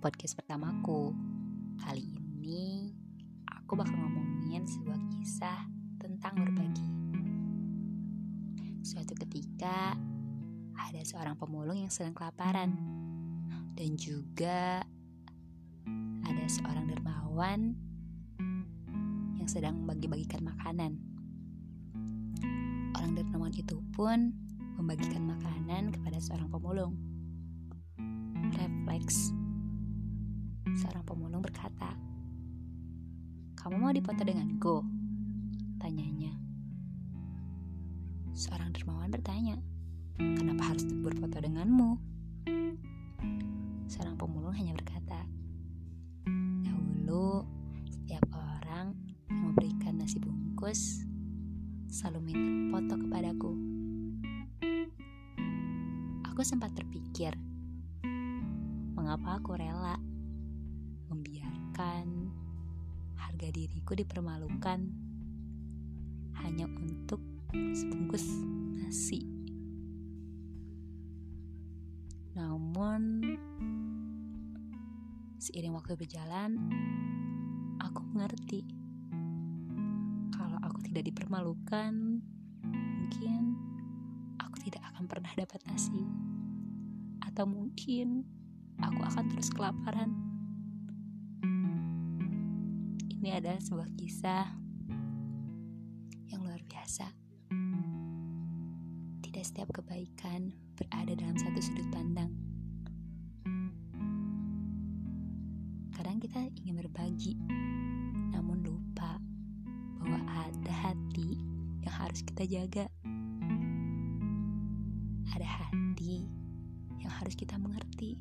podcast pertamaku. Kali ini aku bakal ngomongin sebuah kisah tentang berbagi. Suatu ketika ada seorang pemulung yang sedang kelaparan dan juga ada seorang dermawan yang sedang membagi-bagikan makanan. Orang dermawan itu pun membagikan makanan kepada seorang pemulung. Refleks. "Kamu mau dipoto denganku?" tanyanya. Seorang dermawan bertanya, "Kenapa harus berfoto denganmu?" Seorang pemulung hanya berkata, "Dahulu setiap orang yang memberikan nasi bungkus selalu minta foto kepadaku." Aku sempat terpikir, mengapa aku rela membiarkan harga diriku dipermalukan hanya untuk sebungkus nasi. Namun, seiring waktu berjalan, aku mengerti kalau aku tidak dipermalukan, mungkin aku tidak akan pernah dapat nasi atau mungkin aku akan terus kelaparan. Ini adalah sebuah kisah yang luar biasa. Tidak setiap kebaikan berada dalam satu sudut pandang. Kadang kita ingin berbagi, namun lupa bahwa ada hati yang harus kita jaga. Ada hati yang harus kita mengerti